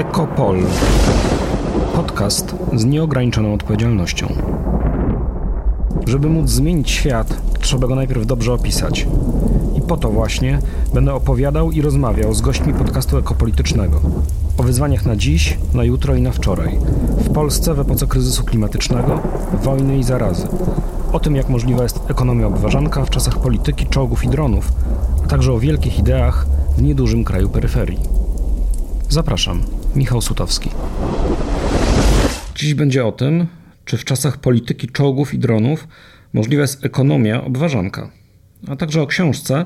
Ekopol. Podcast z nieograniczoną odpowiedzialnością. Żeby móc zmienić świat, trzeba go najpierw dobrze opisać. I po to właśnie będę opowiadał i rozmawiał z gośćmi podcastu ekopolitycznego. O wyzwaniach na dziś, na jutro i na wczoraj. W Polsce w epoce kryzysu klimatycznego, wojny i zarazy. O tym, jak możliwa jest ekonomia obważanka w czasach polityki, czołgów i dronów, a także o wielkich ideach w niedużym kraju peryferii. Zapraszam, Michał Sutowski. Dziś będzie o tym, czy w czasach polityki czołgów i dronów możliwa jest ekonomia obważanka, a także o książce,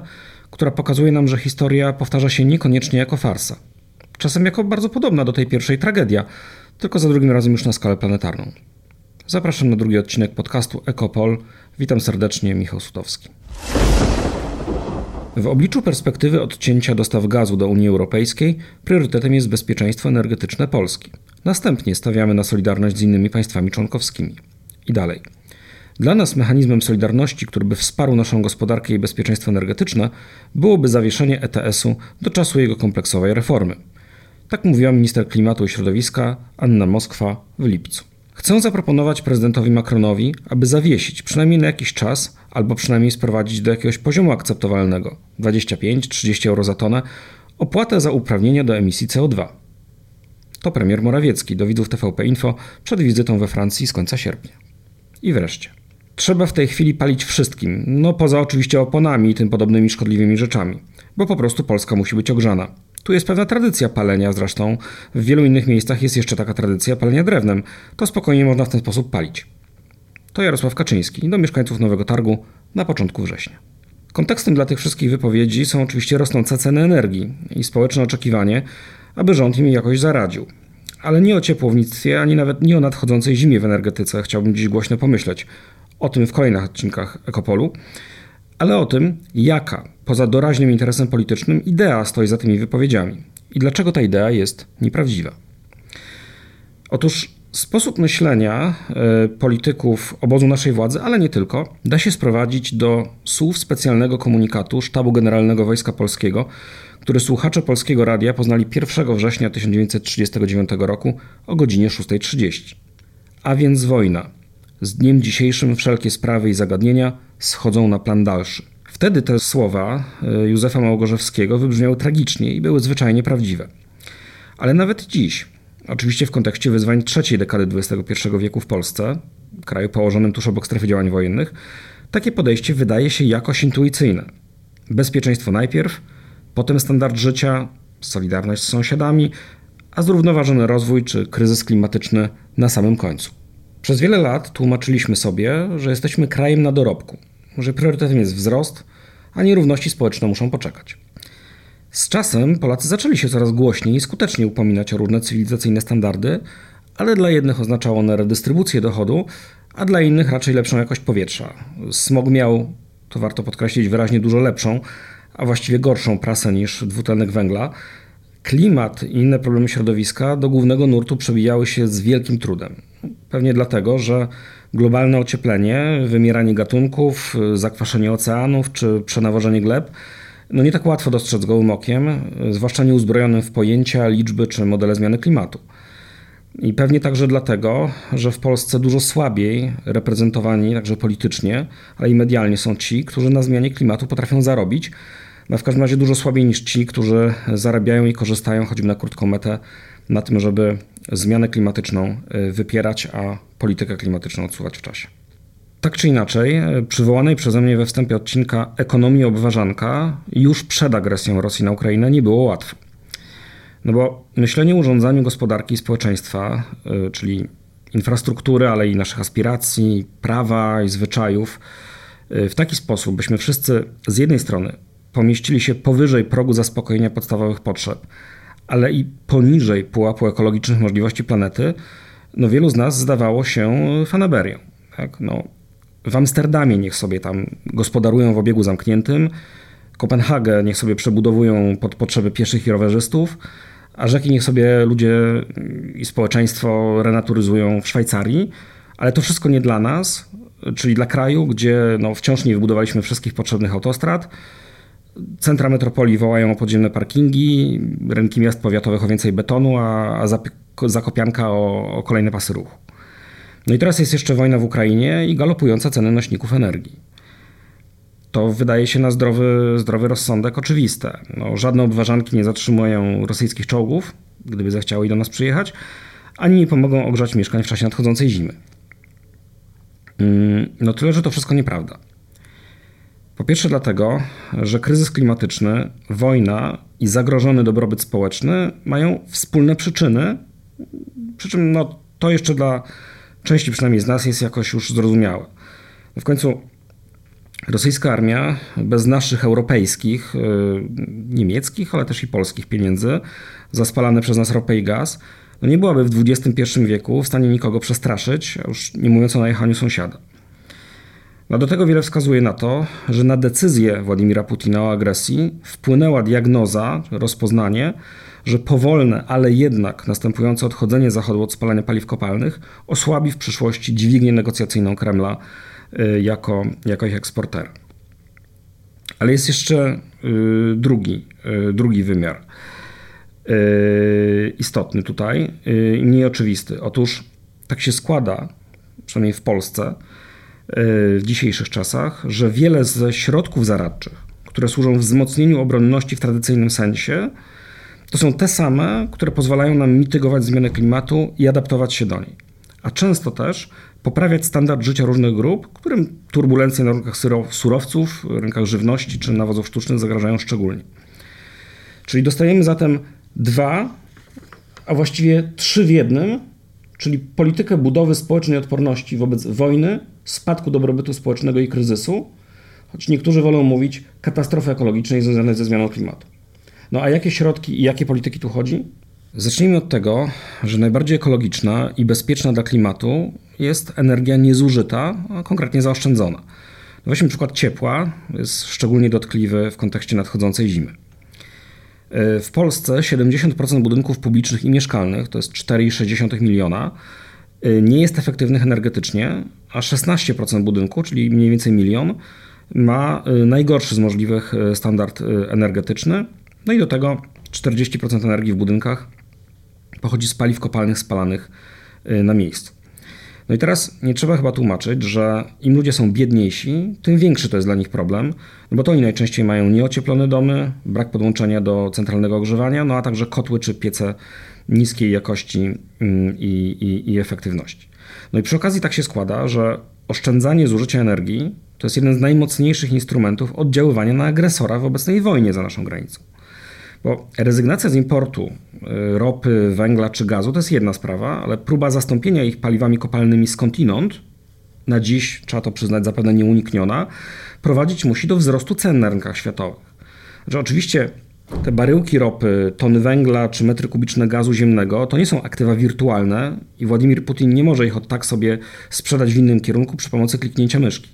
która pokazuje nam, że historia powtarza się niekoniecznie jako farsa. Czasem jako bardzo podobna do tej pierwszej tragedia, tylko za drugim razem już na skalę planetarną. Zapraszam na drugi odcinek podcastu Ekopol. Witam serdecznie, Michał Sutowski. W obliczu perspektywy odcięcia dostaw gazu do Unii Europejskiej priorytetem jest bezpieczeństwo energetyczne Polski. Następnie stawiamy na solidarność z innymi państwami członkowskimi. I dalej. Dla nas mechanizmem solidarności, który by wsparł naszą gospodarkę i bezpieczeństwo energetyczne, byłoby zawieszenie ETS-u do czasu jego kompleksowej reformy. Tak mówiła minister klimatu i środowiska Anna Moskwa w lipcu. Chcę zaproponować prezydentowi Macronowi, aby zawiesić przynajmniej na jakiś czas, albo przynajmniej sprowadzić do jakiegoś poziomu akceptowalnego 25-30 euro za tonę opłatę za uprawnienia do emisji CO2. To premier Morawiecki do widzów TVP Info przed wizytą we Francji z końca sierpnia. I wreszcie. Trzeba w tej chwili palić wszystkim, no poza oczywiście oponami i tym podobnymi szkodliwymi rzeczami, bo po prostu Polska musi być ogrzana. Tu jest pewna tradycja palenia zresztą. W wielu innych miejscach jest jeszcze taka tradycja palenia drewnem. To spokojnie można w ten sposób palić. To Jarosław Kaczyński do mieszkańców Nowego Targu na początku września. Kontekstem dla tych wszystkich wypowiedzi są oczywiście rosnące ceny energii i społeczne oczekiwanie, aby rząd im jakoś zaradził. Ale nie o ciepłownictwie, ani nawet nie o nadchodzącej zimie w energetyce chciałbym dziś głośno pomyśleć. O tym w kolejnych odcinkach Ekopolu ale o tym, jaka, poza doraźnym interesem politycznym, idea stoi za tymi wypowiedziami i dlaczego ta idea jest nieprawdziwa. Otóż sposób myślenia y, polityków obozu naszej władzy, ale nie tylko, da się sprowadzić do słów specjalnego komunikatu Sztabu Generalnego Wojska Polskiego, który słuchacze Polskiego Radia poznali 1 września 1939 roku o godzinie 6.30. A więc wojna. Z dniem dzisiejszym wszelkie sprawy i zagadnienia schodzą na plan dalszy. Wtedy te słowa e, Józefa Małgorzewskiego wybrzmiały tragicznie i były zwyczajnie prawdziwe. Ale nawet dziś, oczywiście w kontekście wyzwań trzeciej dekady XXI wieku w Polsce, kraju położonym tuż obok strefy działań wojennych, takie podejście wydaje się jakoś intuicyjne. Bezpieczeństwo najpierw, potem standard życia, solidarność z sąsiadami, a zrównoważony rozwój czy kryzys klimatyczny na samym końcu. Przez wiele lat tłumaczyliśmy sobie, że jesteśmy krajem na dorobku, że priorytetem jest wzrost, a nierówności społeczne muszą poczekać. Z czasem Polacy zaczęli się coraz głośniej i skutecznie upominać o różne cywilizacyjne standardy, ale dla jednych oznaczało one redystrybucję dochodu, a dla innych raczej lepszą jakość powietrza. Smog miał, to warto podkreślić, wyraźnie dużo lepszą, a właściwie gorszą prasę niż dwutlenek węgla. Klimat i inne problemy środowiska do głównego nurtu przebijały się z wielkim trudem. Pewnie dlatego, że globalne ocieplenie, wymieranie gatunków, zakwaszenie oceanów czy przenawożenie gleb no nie tak łatwo dostrzec gołym okiem, zwłaszcza nieuzbrojonym w pojęcia, liczby czy modele zmiany klimatu. I pewnie także dlatego, że w Polsce dużo słabiej reprezentowani, także politycznie, ale i medialnie są ci, którzy na zmianie klimatu potrafią zarobić, no w każdym razie dużo słabiej niż ci, którzy zarabiają i korzystają choćby na krótką metę na tym, żeby zmianę klimatyczną y, wypierać, a politykę klimatyczną odsuwać w czasie. Tak czy inaczej, y, przywołanej przeze mnie we wstępie odcinka ekonomii obważanka już przed agresją Rosji na Ukrainę nie było łatwo. No bo myślenie o urządzaniu gospodarki i społeczeństwa, y, czyli infrastruktury, ale i naszych aspiracji, prawa i zwyczajów, w taki sposób, byśmy wszyscy z jednej strony pomieścili się powyżej progu zaspokojenia podstawowych potrzeb, ale i poniżej pułapu ekologicznych możliwości planety, no wielu z nas zdawało się fanaberią. Tak? No, w Amsterdamie niech sobie tam gospodarują w obiegu zamkniętym, Kopenhagę niech sobie przebudowują pod potrzeby pieszych i rowerzystów, a rzeki niech sobie ludzie i społeczeństwo renaturyzują w Szwajcarii, ale to wszystko nie dla nas, czyli dla kraju, gdzie no, wciąż nie wybudowaliśmy wszystkich potrzebnych autostrad, centra metropolii wołają o podziemne parkingi, rynki miast powiatowych o więcej betonu, a, a Zakopianka o, o kolejne pasy ruchu. No i teraz jest jeszcze wojna w Ukrainie i galopujące ceny nośników energii. To wydaje się na zdrowy, zdrowy rozsądek oczywiste. No, żadne obważanki nie zatrzymują rosyjskich czołgów, gdyby zechciały do nas przyjechać, ani nie pomogą ogrzać mieszkań w czasie nadchodzącej zimy. Mm, no tyle, że to wszystko nieprawda. Po pierwsze dlatego, że kryzys klimatyczny, wojna i zagrożony dobrobyt społeczny mają wspólne przyczyny, przy czym no, to jeszcze dla części przynajmniej z nas jest jakoś już zrozumiałe. W końcu rosyjska armia bez naszych europejskich, yy, niemieckich, ale też i polskich pieniędzy, zaspalane przez nas ropę i gaz, no nie byłaby w XXI wieku w stanie nikogo przestraszyć, a już nie mówiąc o najechaniu sąsiada. No do tego wiele wskazuje na to, że na decyzję Władimira Putina o agresji wpłynęła diagnoza, rozpoznanie, że powolne, ale jednak następujące odchodzenie Zachodu od spalania paliw kopalnych osłabi w przyszłości dźwignię negocjacyjną Kremla y, jako, jako ich eksportera. Ale jest jeszcze y, drugi, y, drugi wymiar istotny tutaj, nieoczywisty. Otóż tak się składa, przynajmniej w Polsce, w dzisiejszych czasach, że wiele ze środków zaradczych, które służą wzmocnieniu obronności w tradycyjnym sensie, to są te same, które pozwalają nam mitygować zmianę klimatu i adaptować się do niej. A często też poprawiać standard życia różnych grup, którym turbulencje na rynkach surowców, rynkach żywności czy nawozów sztucznych zagrażają szczególnie. Czyli dostajemy zatem dwa, a właściwie trzy w jednym, czyli politykę budowy społecznej odporności wobec wojny, spadku dobrobytu społecznego i kryzysu, choć niektórzy wolą mówić katastrofy ekologicznej związanej ze zmianą klimatu. No a jakie środki i jakie polityki tu chodzi? Zacznijmy od tego, że najbardziej ekologiczna i bezpieczna dla klimatu jest energia niezużyta, a konkretnie zaoszczędzona. No weźmy przykład ciepła, jest szczególnie dotkliwy w kontekście nadchodzącej zimy. W Polsce 70% budynków publicznych i mieszkalnych, to jest 4,6 miliona, nie jest efektywnych energetycznie, a 16% budynku, czyli mniej więcej milion, ma najgorszy z możliwych standard energetyczny no i do tego 40% energii w budynkach pochodzi z paliw kopalnych spalanych y, na miejscu. No i teraz nie trzeba chyba tłumaczyć, że im ludzie są biedniejsi, tym większy to jest dla nich problem, no bo to oni najczęściej mają nieocieplone domy, brak podłączenia do centralnego ogrzewania, no a także kotły czy piece niskiej jakości mm, i, i, i efektywności. No i przy okazji tak się składa, że oszczędzanie zużycia energii to jest jeden z najmocniejszych instrumentów oddziaływania na agresora w obecnej wojnie za naszą granicą. Bo rezygnacja z importu y, ropy, węgla czy gazu to jest jedna sprawa, ale próba zastąpienia ich paliwami kopalnymi skądinąd, na dziś, trzeba to przyznać, zapewne nieunikniona, prowadzić musi do wzrostu cen na rynkach światowych. Znaczy, oczywiście te baryłki ropy, tony węgla czy metry kubiczne gazu ziemnego to nie są aktywa wirtualne i Władimir Putin nie może ich od tak sobie sprzedać w innym kierunku przy pomocy kliknięcia myszki.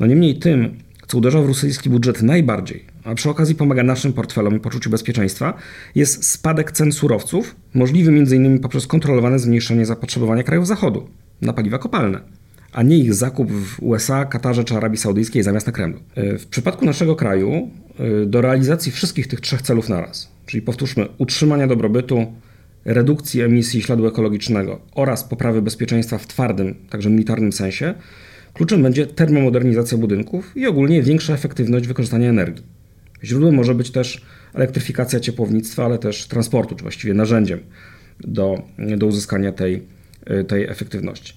No niemniej tym, co uderza w rosyjski budżet najbardziej, a przy okazji pomaga naszym portfelom i poczuciu bezpieczeństwa, jest spadek cen surowców, możliwy m.in. poprzez kontrolowane zmniejszenie zapotrzebowania krajów Zachodu na paliwa kopalne, a nie ich zakup w USA, Katarze czy Arabii Saudyjskiej zamiast na Kremlu. E, w przypadku naszego kraju e, do realizacji wszystkich tych trzech celów naraz, czyli powtórzmy utrzymania dobrobytu, redukcji emisji śladu ekologicznego oraz poprawy bezpieczeństwa w twardym, także militarnym sensie, kluczem będzie termomodernizacja budynków i ogólnie większa efektywność wykorzystania energii. Źródłem może być też elektryfikacja ciepłownictwa, ale też transportu, czy właściwie narzędziem do, do uzyskania tej, tej efektywności.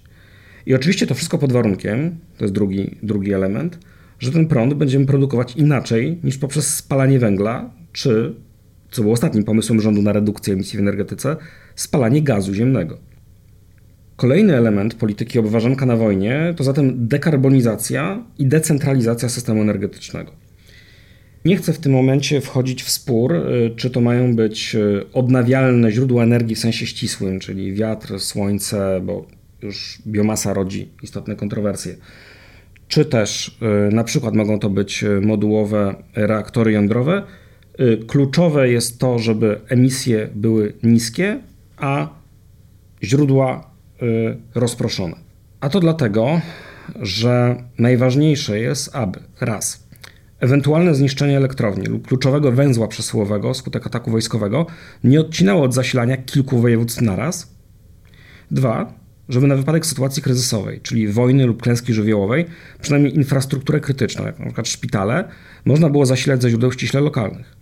I oczywiście to wszystko pod warunkiem, to jest drugi, drugi element, że ten prąd będziemy produkować inaczej niż poprzez spalanie węgla, czy, co było ostatnim pomysłem rządu na redukcję emisji w energetyce, spalanie gazu ziemnego. Kolejny element polityki obważanka na wojnie to zatem dekarbonizacja i decentralizacja systemu energetycznego. Nie chcę w tym momencie wchodzić w spór, y, czy to mają być y, odnawialne źródła energii w sensie ścisłym, czyli wiatr, słońce, bo już biomasa rodzi istotne kontrowersje. Czy też y, na przykład mogą to być modułowe reaktory jądrowe. Kluczowe jest to, żeby emisje były niskie, a źródła rozproszone. A to dlatego, że najważniejsze jest, aby raz ewentualne zniszczenie elektrowni lub kluczowego węzła przesyłowego skutek ataku wojskowego nie odcinało od zasilania kilku województw naraz. Dwa, żeby na wypadek sytuacji kryzysowej, czyli wojny lub klęski żywiołowej, przynajmniej infrastrukturę krytyczną, jak np. szpitale, można było zasilać ze źródeł ściśle lokalnych.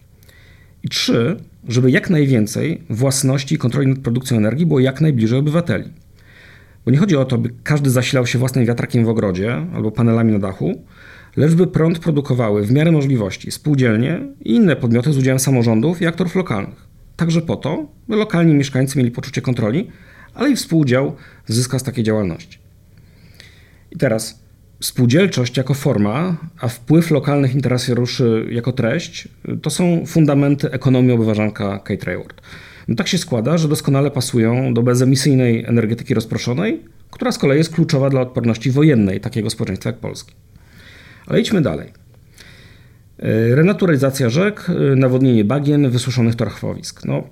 I trzy, żeby jak najwięcej własności i kontroli nad produkcją energii było jak najbliżej obywateli. Bo nie chodzi o to, by każdy zasilał się własnym wiatrakiem w ogrodzie albo panelami na dachu, lecz by prąd produkowały w miarę możliwości spółdzielnie i inne podmioty z udziałem samorządów i aktorów lokalnych. Także po to, by lokalni mieszkańcy mieli poczucie kontroli, ale i współudział zyska z takiej działalności. I teraz spółdzielczość jako forma, a wpływ lokalnych interesariuszy jako treść to są fundamenty ekonomii obywatelka Kate Rayward. No tak się składa, że doskonale pasują do bezemisyjnej energetyki rozproszonej, która z kolei jest kluczowa dla odporności wojennej takiego społeczeństwa jak Polski. Ale idźmy dalej. Renaturalizacja rzek, nawodnienie bagien, wysuszonych torchwowisk. No,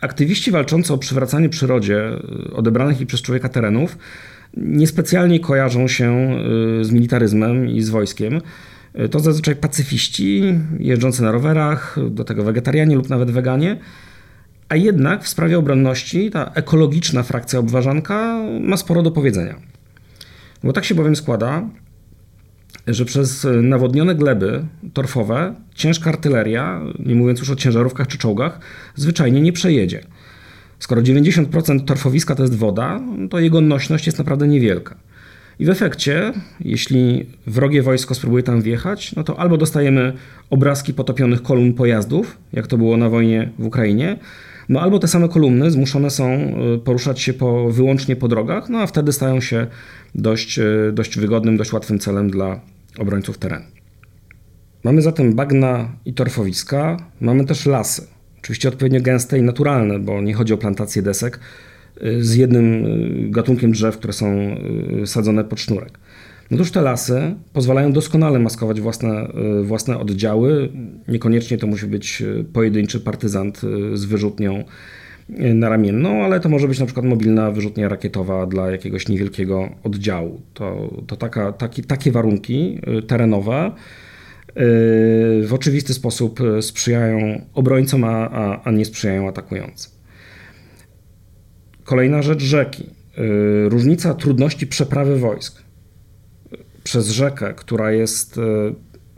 aktywiści walczący o przywracanie przyrodzie odebranych i przez człowieka terenów niespecjalnie kojarzą się z militaryzmem i z wojskiem. To zazwyczaj pacyfiści jeżdżący na rowerach, do tego wegetarianie lub nawet weganie. A jednak w sprawie obronności ta ekologiczna frakcja obważanka ma sporo do powiedzenia. Bo tak się bowiem składa, że przez nawodnione gleby torfowe ciężka artyleria, nie mówiąc już o ciężarówkach czy czołgach, zwyczajnie nie przejedzie. Skoro 90% torfowiska to jest woda, to jego nośność jest naprawdę niewielka. I w efekcie, jeśli wrogie wojsko spróbuje tam wjechać, no to albo dostajemy obrazki potopionych kolumn pojazdów, jak to było na wojnie w Ukrainie, no albo te same kolumny zmuszone są y, poruszać się po, wyłącznie po drogach, no a wtedy stają się dość, y, dość wygodnym, dość łatwym celem dla obrońców terenu. Mamy zatem bagna i torfowiska, mamy też lasy. Oczywiście odpowiednio gęste i naturalne, bo nie chodzi o plantację desek y, z jednym gatunkiem drzew, które są sadzone pod sznurek. Otóż te lasy pozwalają doskonale maskować własne, własne oddziały. Niekoniecznie to musi być pojedynczy partyzant z wyrzutnią naramienną, ale to może być na przykład mobilna wyrzutnia rakietowa dla jakiegoś niewielkiego oddziału. To, to taka, taki, takie warunki terenowe w oczywisty sposób sprzyjają obrońcom, a, a, a nie sprzyjają atakującym. Kolejna rzecz rzeki. Różnica trudności przeprawy wojsk przez rzekę, która jest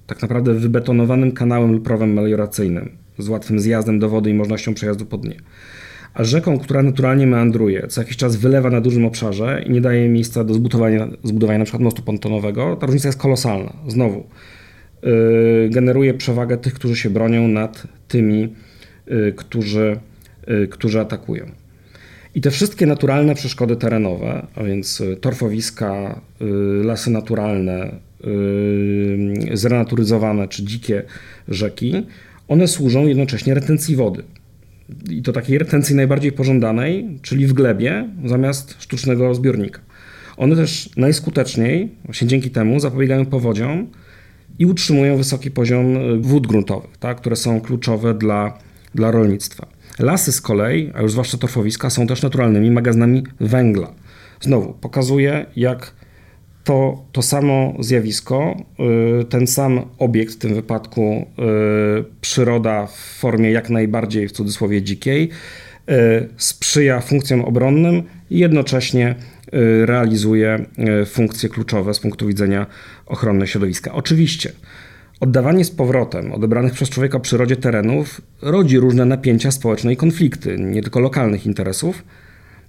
tak naprawdę wybetonowanym kanałem lub prowem melioracyjnym z łatwym zjazdem do wody i możliwością przejazdu po dnie. A rzeką, która naturalnie meandruje, co jakiś czas wylewa na dużym obszarze i nie daje miejsca do zbudowania, zbudowania przykład mostu pontonowego, ta różnica jest kolosalna. Znowu, yy, generuje przewagę tych, którzy się bronią nad tymi, yy, którzy, yy, którzy atakują. I te wszystkie naturalne przeszkody terenowe, a więc y, torfowiska, y, lasy naturalne, y, zrenaturyzowane czy dzikie rzeki, one służą jednocześnie retencji wody. I to takiej retencji najbardziej pożądanej, czyli w glebie zamiast sztucznego zbiornika. One też najskuteczniej, właśnie dzięki temu, zapobiegają powodziom i utrzymują wysoki poziom wód gruntowych, tak, które są kluczowe dla, dla rolnictwa. Lasy z kolei, a już zwłaszcza torfowiska, są też naturalnymi magazynami węgla. Znowu pokazuje, jak to, to samo zjawisko, y, ten sam obiekt, w tym wypadku y, przyroda w formie jak najbardziej w cudzysłowie dzikiej, y, sprzyja funkcjom obronnym i jednocześnie realizuje funkcje kluczowe z punktu widzenia ochrony środowiska. Oczywiście Oddawanie z powrotem odebranych przez człowieka przyrodzie terenów rodzi różne napięcia społeczne i konflikty, nie tylko lokalnych interesów,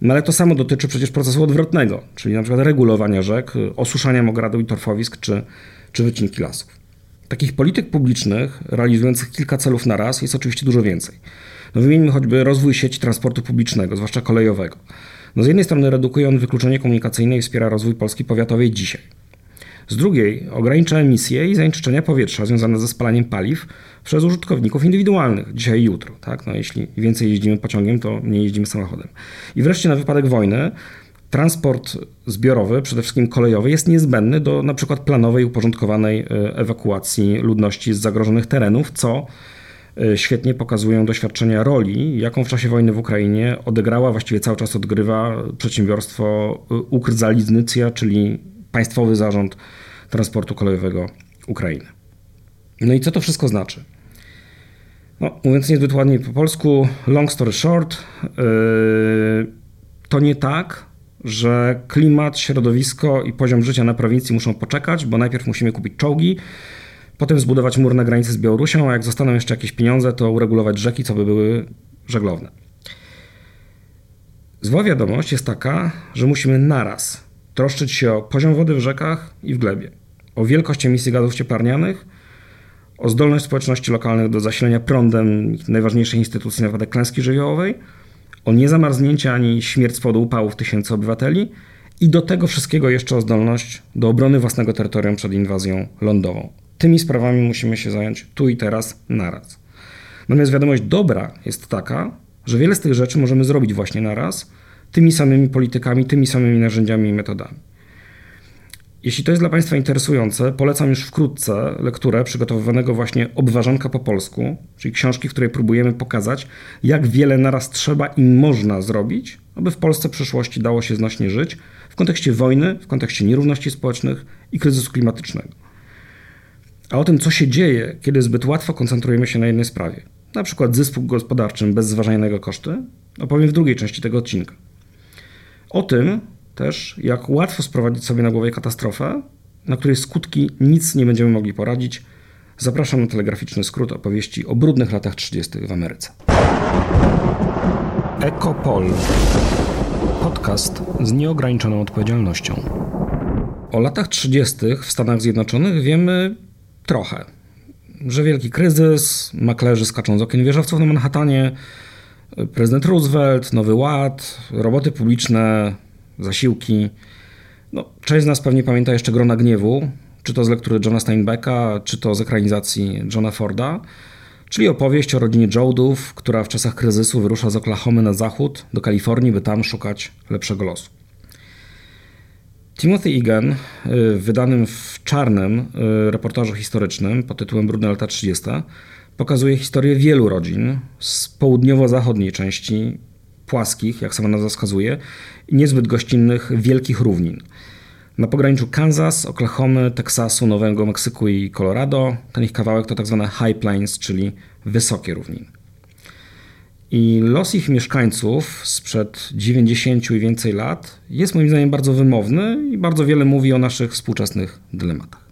no ale to samo dotyczy przecież procesu odwrotnego, czyli na przykład regulowania rzek, osuszania mogradów i torfowisk czy, czy wycinki lasów. Takich polityk publicznych realizujących kilka celów na raz jest oczywiście dużo więcej. No wymieńmy choćby rozwój sieci transportu publicznego, zwłaszcza kolejowego. No z jednej strony redukuje on wykluczenie komunikacyjne i wspiera rozwój Polski powiatowej dzisiaj. Z drugiej ogranicza emisje i zanieczyszczenia powietrza związane ze spalaniem paliw przez użytkowników indywidualnych, dzisiaj i jutro. Tak? No, jeśli więcej jeździmy pociągiem, to mniej jeździmy samochodem. I wreszcie na wypadek wojny transport zbiorowy, przede wszystkim kolejowy, jest niezbędny do przykład planowej, uporządkowanej e, ewakuacji ludności z zagrożonych terenów, co e, świetnie pokazują doświadczenia roli, jaką w czasie wojny w Ukrainie odegrała, właściwie cały czas odgrywa przedsiębiorstwo e, Ukrzaliznycja, czyli państwowy zarząd transportu kolejowego Ukrainy. No i co to wszystko znaczy? No, mówiąc niezbyt ładnie po polsku, long story short, yy, to nie tak, że klimat, środowisko i poziom życia na prowincji muszą poczekać, bo najpierw musimy kupić czołgi, potem zbudować mur na granicy z Białorusią, a jak zostaną jeszcze jakieś pieniądze, to uregulować rzeki, co by były żeglowne. Zła wiadomość jest taka, że musimy naraz troszczyć się o poziom wody w rzekach i w glebie, o wielkość emisji gazów cieplarnianych, o zdolność społeczności lokalnych do zasilenia prądem najważniejszej instytucji na wypadek klęski żywiołowej, o niezamarznięcie ani śmierć z powodu upałów tysięcy obywateli i do tego wszystkiego jeszcze o zdolność do obrony własnego terytorium przed inwazją lądową. Tymi sprawami musimy się zająć tu i teraz naraz. Natomiast wiadomość dobra jest taka, że wiele z tych rzeczy możemy zrobić właśnie naraz, tymi samymi politykami, tymi samymi narzędziami i metodami. Jeśli to jest dla Państwa interesujące, polecam już wkrótce lekturę przygotowywanego właśnie Obważanka po polsku, czyli książki, w której próbujemy pokazać, jak wiele naraz trzeba i można zrobić, aby w Polsce w przyszłości dało się znośnie żyć w kontekście wojny, w kontekście nierówności społecznych i kryzysu klimatycznego. A o tym, co się dzieje, kiedy zbyt łatwo koncentrujemy się na jednej sprawie, na przykład zysku gospodarczym bez zważania na jego koszty, opowiem w drugiej części tego odcinka. O tym też, jak łatwo sprowadzić sobie na głowę katastrofę, na której skutki nic nie będziemy mogli poradzić. Zapraszam na telegraficzny skrót opowieści o brudnych latach 30. w Ameryce. Ekopol. Podcast z nieograniczoną odpowiedzialnością. O latach 30. w Stanach Zjednoczonych wiemy trochę. Że wielki kryzys, maklerzy skaczą z okien wieżowców na Manhattanie, prezydent Roosevelt, Nowy Ład, roboty publiczne, zasiłki. No, część z nas pewnie pamięta jeszcze Grona Gniewu, czy to z lektury Johna Steinbecka, czy to z ekranizacji Johna Forda, czyli opowieść o rodzinie Joudów, która w czasach kryzysu wyrusza z Oklahomy na zachód do Kalifornii, by tam szukać lepszego losu. Timothy Egan y, w wydanym w czarnym y, reportażu historycznym pod tytułem Brudne lata 30 pokazuje historię wielu rodzin z południowo-zachodniej części płaskich, jak sama nazwa wskazuje, i niezbyt gościnnych wielkich równin. Na pograniczu Kansas, Oklahomy, Teksasu, Nowego Meksyku i Colorado ten ich kawałek to tak zwane High Plains, czyli wysokie równiny. I los ich mieszkańców sprzed 90 i więcej lat jest moim zdaniem bardzo wymowny i bardzo wiele mówi o naszych współczesnych dylematach.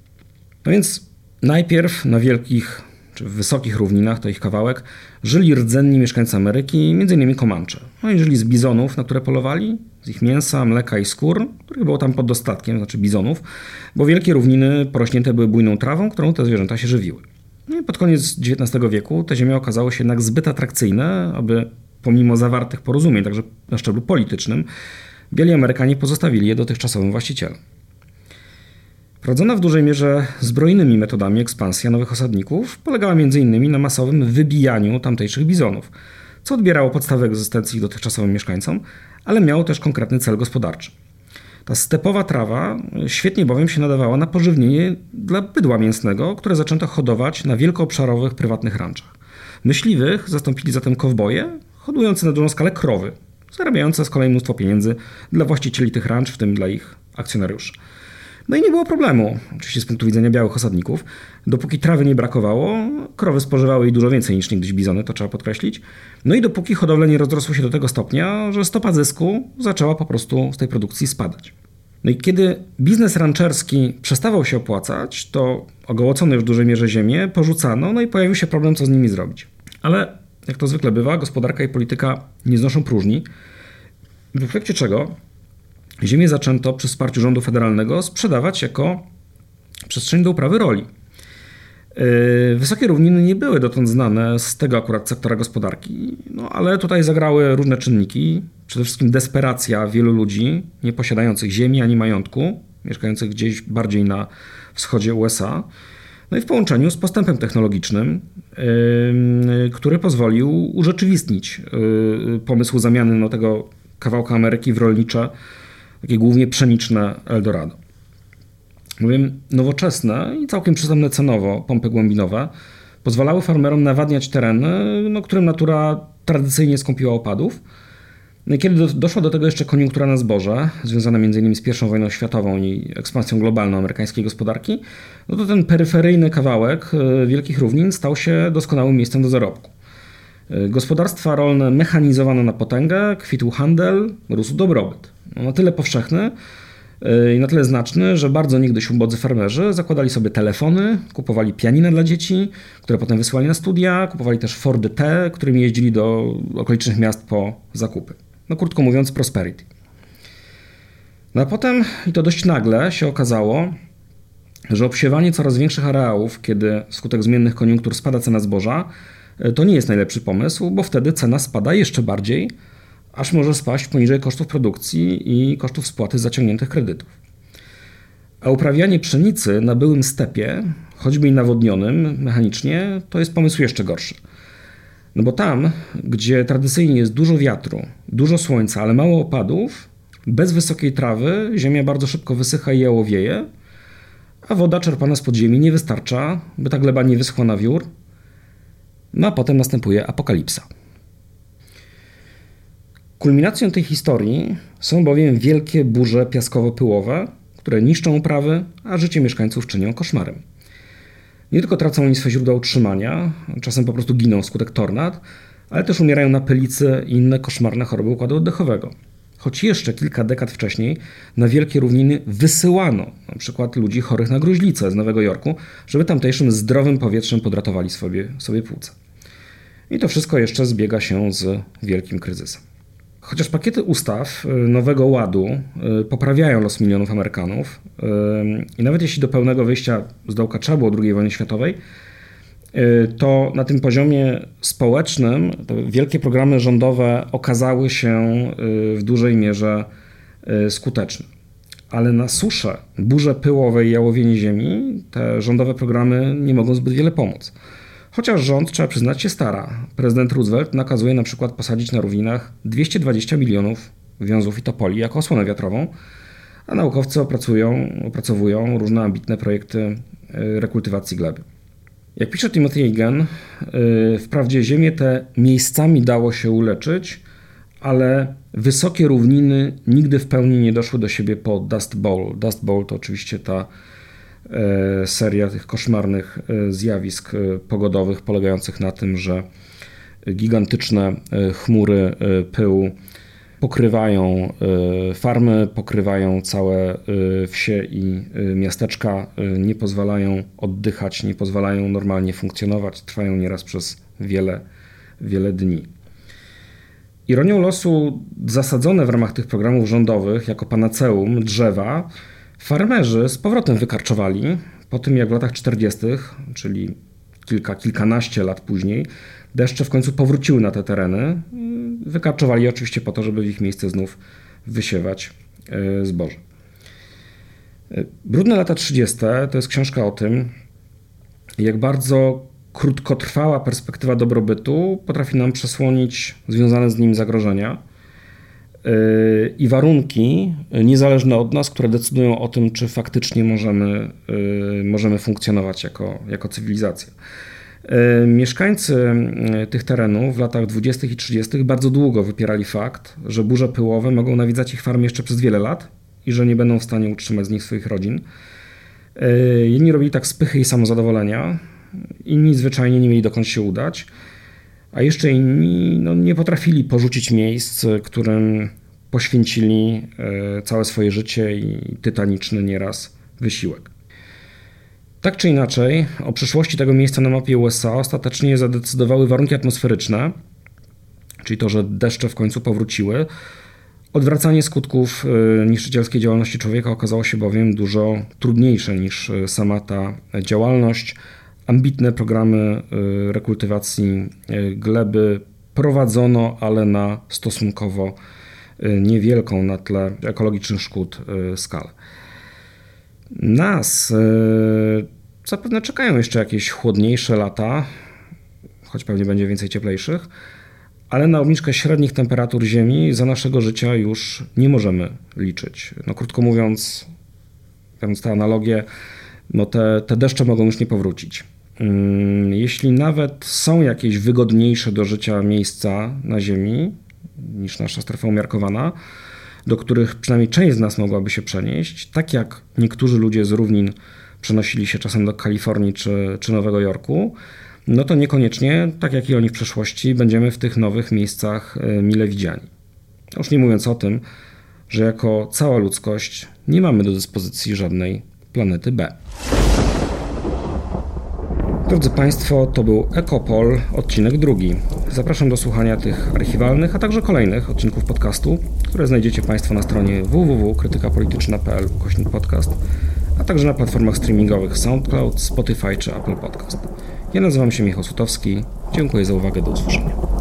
No więc najpierw na wielkich czy w wysokich równinach, to ich kawałek, żyli rdzenni mieszkańcy Ameryki, m.in. Komancze. No i żyli z bizonów, na które polowali, z ich mięsa, mleka i skór, których było tam pod dostatkiem, znaczy bizonów, bo wielkie równiny porośnięte były bujną trawą, którą te zwierzęta się żywiły. No i pod koniec XIX wieku te ziemie okazały się jednak zbyt atrakcyjne, aby pomimo zawartych porozumień, także na szczeblu politycznym, bieli Amerykanie pozostawili je dotychczasowym właścicielom. Prowadzona w dużej mierze zbrojnymi metodami ekspansja nowych osadników polegała m.in. na masowym wybijaniu tamtejszych bizonów, co odbierało podstawę egzystencji dotychczasowym mieszkańcom, ale miało też konkretny cel gospodarczy. Ta stepowa trawa świetnie bowiem się nadawała na pożywienie dla bydła mięsnego, które zaczęto hodować na wielkoobszarowych prywatnych ranczach. Myśliwych zastąpili zatem kowboje, hodujące na dużą skalę krowy, zarabiające z kolei mnóstwo pieniędzy dla właścicieli tych ranch, w tym dla ich akcjonariuszy. No i nie było problemu, oczywiście z punktu widzenia białych osadników. Dopóki trawy nie brakowało, krowy spożywały jej dużo więcej niż niegdyś bizony, to trzeba podkreślić. No i dopóki hodowle nie rozrosły się do tego stopnia, że stopa zysku zaczęła po prostu z tej produkcji spadać. No i kiedy biznes rancherski przestawał się opłacać, to ogołocone już w dużej mierze ziemię porzucano, no i pojawił się problem, co z nimi zrobić. Ale jak to zwykle bywa, gospodarka i polityka nie znoszą próżni, w efekcie czego ziemię zaczęto przy wsparciu rządu federalnego sprzedawać jako przestrzeń do uprawy roli. Yy, wysokie równiny nie były dotąd znane z tego akurat sektora gospodarki, no ale tutaj zagrały różne czynniki. Przede wszystkim desperacja wielu ludzi nie posiadających ziemi ani majątku, mieszkających gdzieś bardziej na wschodzie USA. No i w połączeniu z postępem technologicznym, yy, który pozwolił urzeczywistnić yy, pomysł zamiany no, tego kawałka Ameryki w rolnicze takie głównie pszeniczne Eldorado. Bowiem nowoczesne i całkiem przyzemne cenowo pompy głębinowe pozwalały farmerom nawadniać tereny, no, którym natura tradycyjnie skąpiła opadów, No kiedy do, doszła do tego jeszcze koniunktura na zboże, związana m.in. z I wojną światową i ekspansją globalną amerykańskiej gospodarki, no to ten peryferyjny kawałek e, Wielkich Równin stał się doskonałym miejscem do zarobku. E, gospodarstwa rolne mechanizowano na potęgę, kwitł handel, rósł dobrobyt. No na tyle powszechny e, i na tyle znaczny, że bardzo niegdyś ubodzy farmerzy zakładali sobie telefony, kupowali pianina dla dzieci, które potem wysyłali na studia, kupowali też Fordy T, którymi jeździli do okolicznych miast po zakupy. No krótko mówiąc, prosperity. No a potem, i to dość nagle, się okazało, że obsiewanie coraz większych areałów, kiedy wskutek zmiennych koniunktur spada cena zboża, to nie jest najlepszy pomysł, bo wtedy cena spada jeszcze bardziej, aż może spaść poniżej kosztów produkcji i kosztów spłaty zaciągniętych kredytów. A uprawianie pszenicy na byłym stepie, choćby i nawodnionym mechanicznie, to jest pomysł jeszcze gorszy. No bo tam, gdzie tradycyjnie jest dużo wiatru, dużo słońca, ale mało opadów, bez wysokiej trawy ziemia bardzo szybko wysycha i jałowieje, a woda czerpana z podziemi nie wystarcza, by ta gleba nie wyschła na wiór, no a potem następuje apokalipsa. Kulminacją tej historii są bowiem wielkie burze piaskowo-pyłowe, które niszczą uprawy, a życie mieszkańców czynią koszmarem. Nie tylko tracą oni swe źródła utrzymania, czasem po prostu giną wskutek tornad, ale też umierają na pylicy i inne koszmarne choroby układu oddechowego. Choć jeszcze kilka dekad wcześniej na wielkie równiny wysyłano na przykład ludzi chorych na gruźlicę z Nowego Jorku, żeby tamtejszym zdrowym powietrzem podratowali sobie, sobie płuca. I to wszystko jeszcze zbiega się z wielkim kryzysem. Chociaż pakiety ustaw y, Nowego Ładu y, poprawiają los milionów Amerykanów y, i nawet jeśli do pełnego wyjścia z dołka trzeba było II wojny światowej, to na tym poziomie społecznym wielkie programy rządowe okazały się w dużej mierze skuteczne. Ale na suszę, burze pyłowe i jałowienie ziemi te rządowe programy nie mogą zbyt wiele pomóc. Chociaż rząd, trzeba przyznać, się stara. Prezydent Roosevelt nakazuje na przykład posadzić na równinach 220 milionów wiązów i topoli jako osłonę wiatrową, a naukowcy opracują, opracowują różne ambitne projekty y, rekultywacji gleby. Jak pisze Timothy Egan, y, wprawdzie ziemię te miejscami dało się uleczyć, ale wysokie równiny nigdy w pełni nie doszły do siebie po Dust Bowl. Dust Bowl to oczywiście ta seria tych koszmarnych e, zjawisk e, pogodowych polegających na tym, że gigantyczne chmury pyłu pokrywają farmy, pokrywają całe wsie i miasteczka, nie pozwalają oddychać, nie pozwalają normalnie funkcjonować, trwają nieraz przez wiele, wiele dni. Ironią losu zasadzone w ramach tych programów rządowych jako panaceum drzewa Farmerzy z powrotem wykarczowali po tym, jak w latach 40., czyli kilka, kilkanaście lat później, deszcze w końcu powróciły na te tereny. Wykarczowali oczywiście po to, żeby w ich miejsce znów wysiewać e, zboże. E, Brudne lata 30. to jest książka o tym, jak bardzo krótkotrwała perspektywa dobrobytu potrafi nam przesłonić związane z nim zagrożenia i warunki niezależne od nas, które decydują o tym, czy faktycznie możemy, y, możemy funkcjonować jako, jako cywilizacja. Y, mieszkańcy y, tych terenów w latach 20. i 30. bardzo długo wypierali fakt, że burze pyłowe mogą nawidzać ich farmy jeszcze przez wiele lat i że nie będą w stanie utrzymać z nich swoich rodzin. Jedni robili tak z pychy i samozadowolenia, inni zwyczajnie nie mieli dokąd się udać a jeszcze inni no, nie potrafili porzucić miejsc, którym poświęcili e, całe swoje życie i tytaniczny nieraz wysiłek. Tak czy inaczej, o przyszłości tego miejsca na mapie USA ostatecznie zadecydowały warunki atmosferyczne, czyli to, że deszcze w końcu powróciły. Odwracanie skutków e, niszczycielskiej działalności człowieka okazało się bowiem dużo trudniejsze niż e, sama ta działalność ambitne programy y, rekultywacji y, gleby prowadzono, ale na stosunkowo y, niewielką na tle ekologicznych szkód skalę. Nas zapewne czekają jeszcze jakieś chłodniejsze lata, choć pewnie będzie więcej cieplejszych, ale na obniżkę średnich temperatur Ziemi za naszego życia już nie możemy liczyć. No, krótko mówiąc, biorąc tę analogię, no te, te deszcze mogą już nie powrócić. Mm, jeśli nawet są jakieś wygodniejsze do życia miejsca na Ziemi, niż nasza strefa umiarkowana, do których przynajmniej część z nas mogłaby się przenieść, tak jak niektórzy ludzie z równin przenosili się czasem do Kalifornii czy, czy Nowego Jorku, no to niekoniecznie, tak jak i oni w przeszłości, będziemy w tych nowych miejscach e, mile widziani. Już nie mówiąc o tym, że jako cała ludzkość nie mamy do dyspozycji żadnej planety B. Drodzy Państwo, to był Ekopol, odcinek drugi. Zapraszam do słuchania tych archiwalnych, a także kolejnych odcinków podcastu, które znajdziecie Państwo na stronie www.krytykapolityczna.pl kośnik podcast, a także na platformach streamingowych SoundCloud, Spotify czy Apple Podcast. Ja nazywam się Michał Sutowski. Dziękuję za uwagę. Do usłyszenia.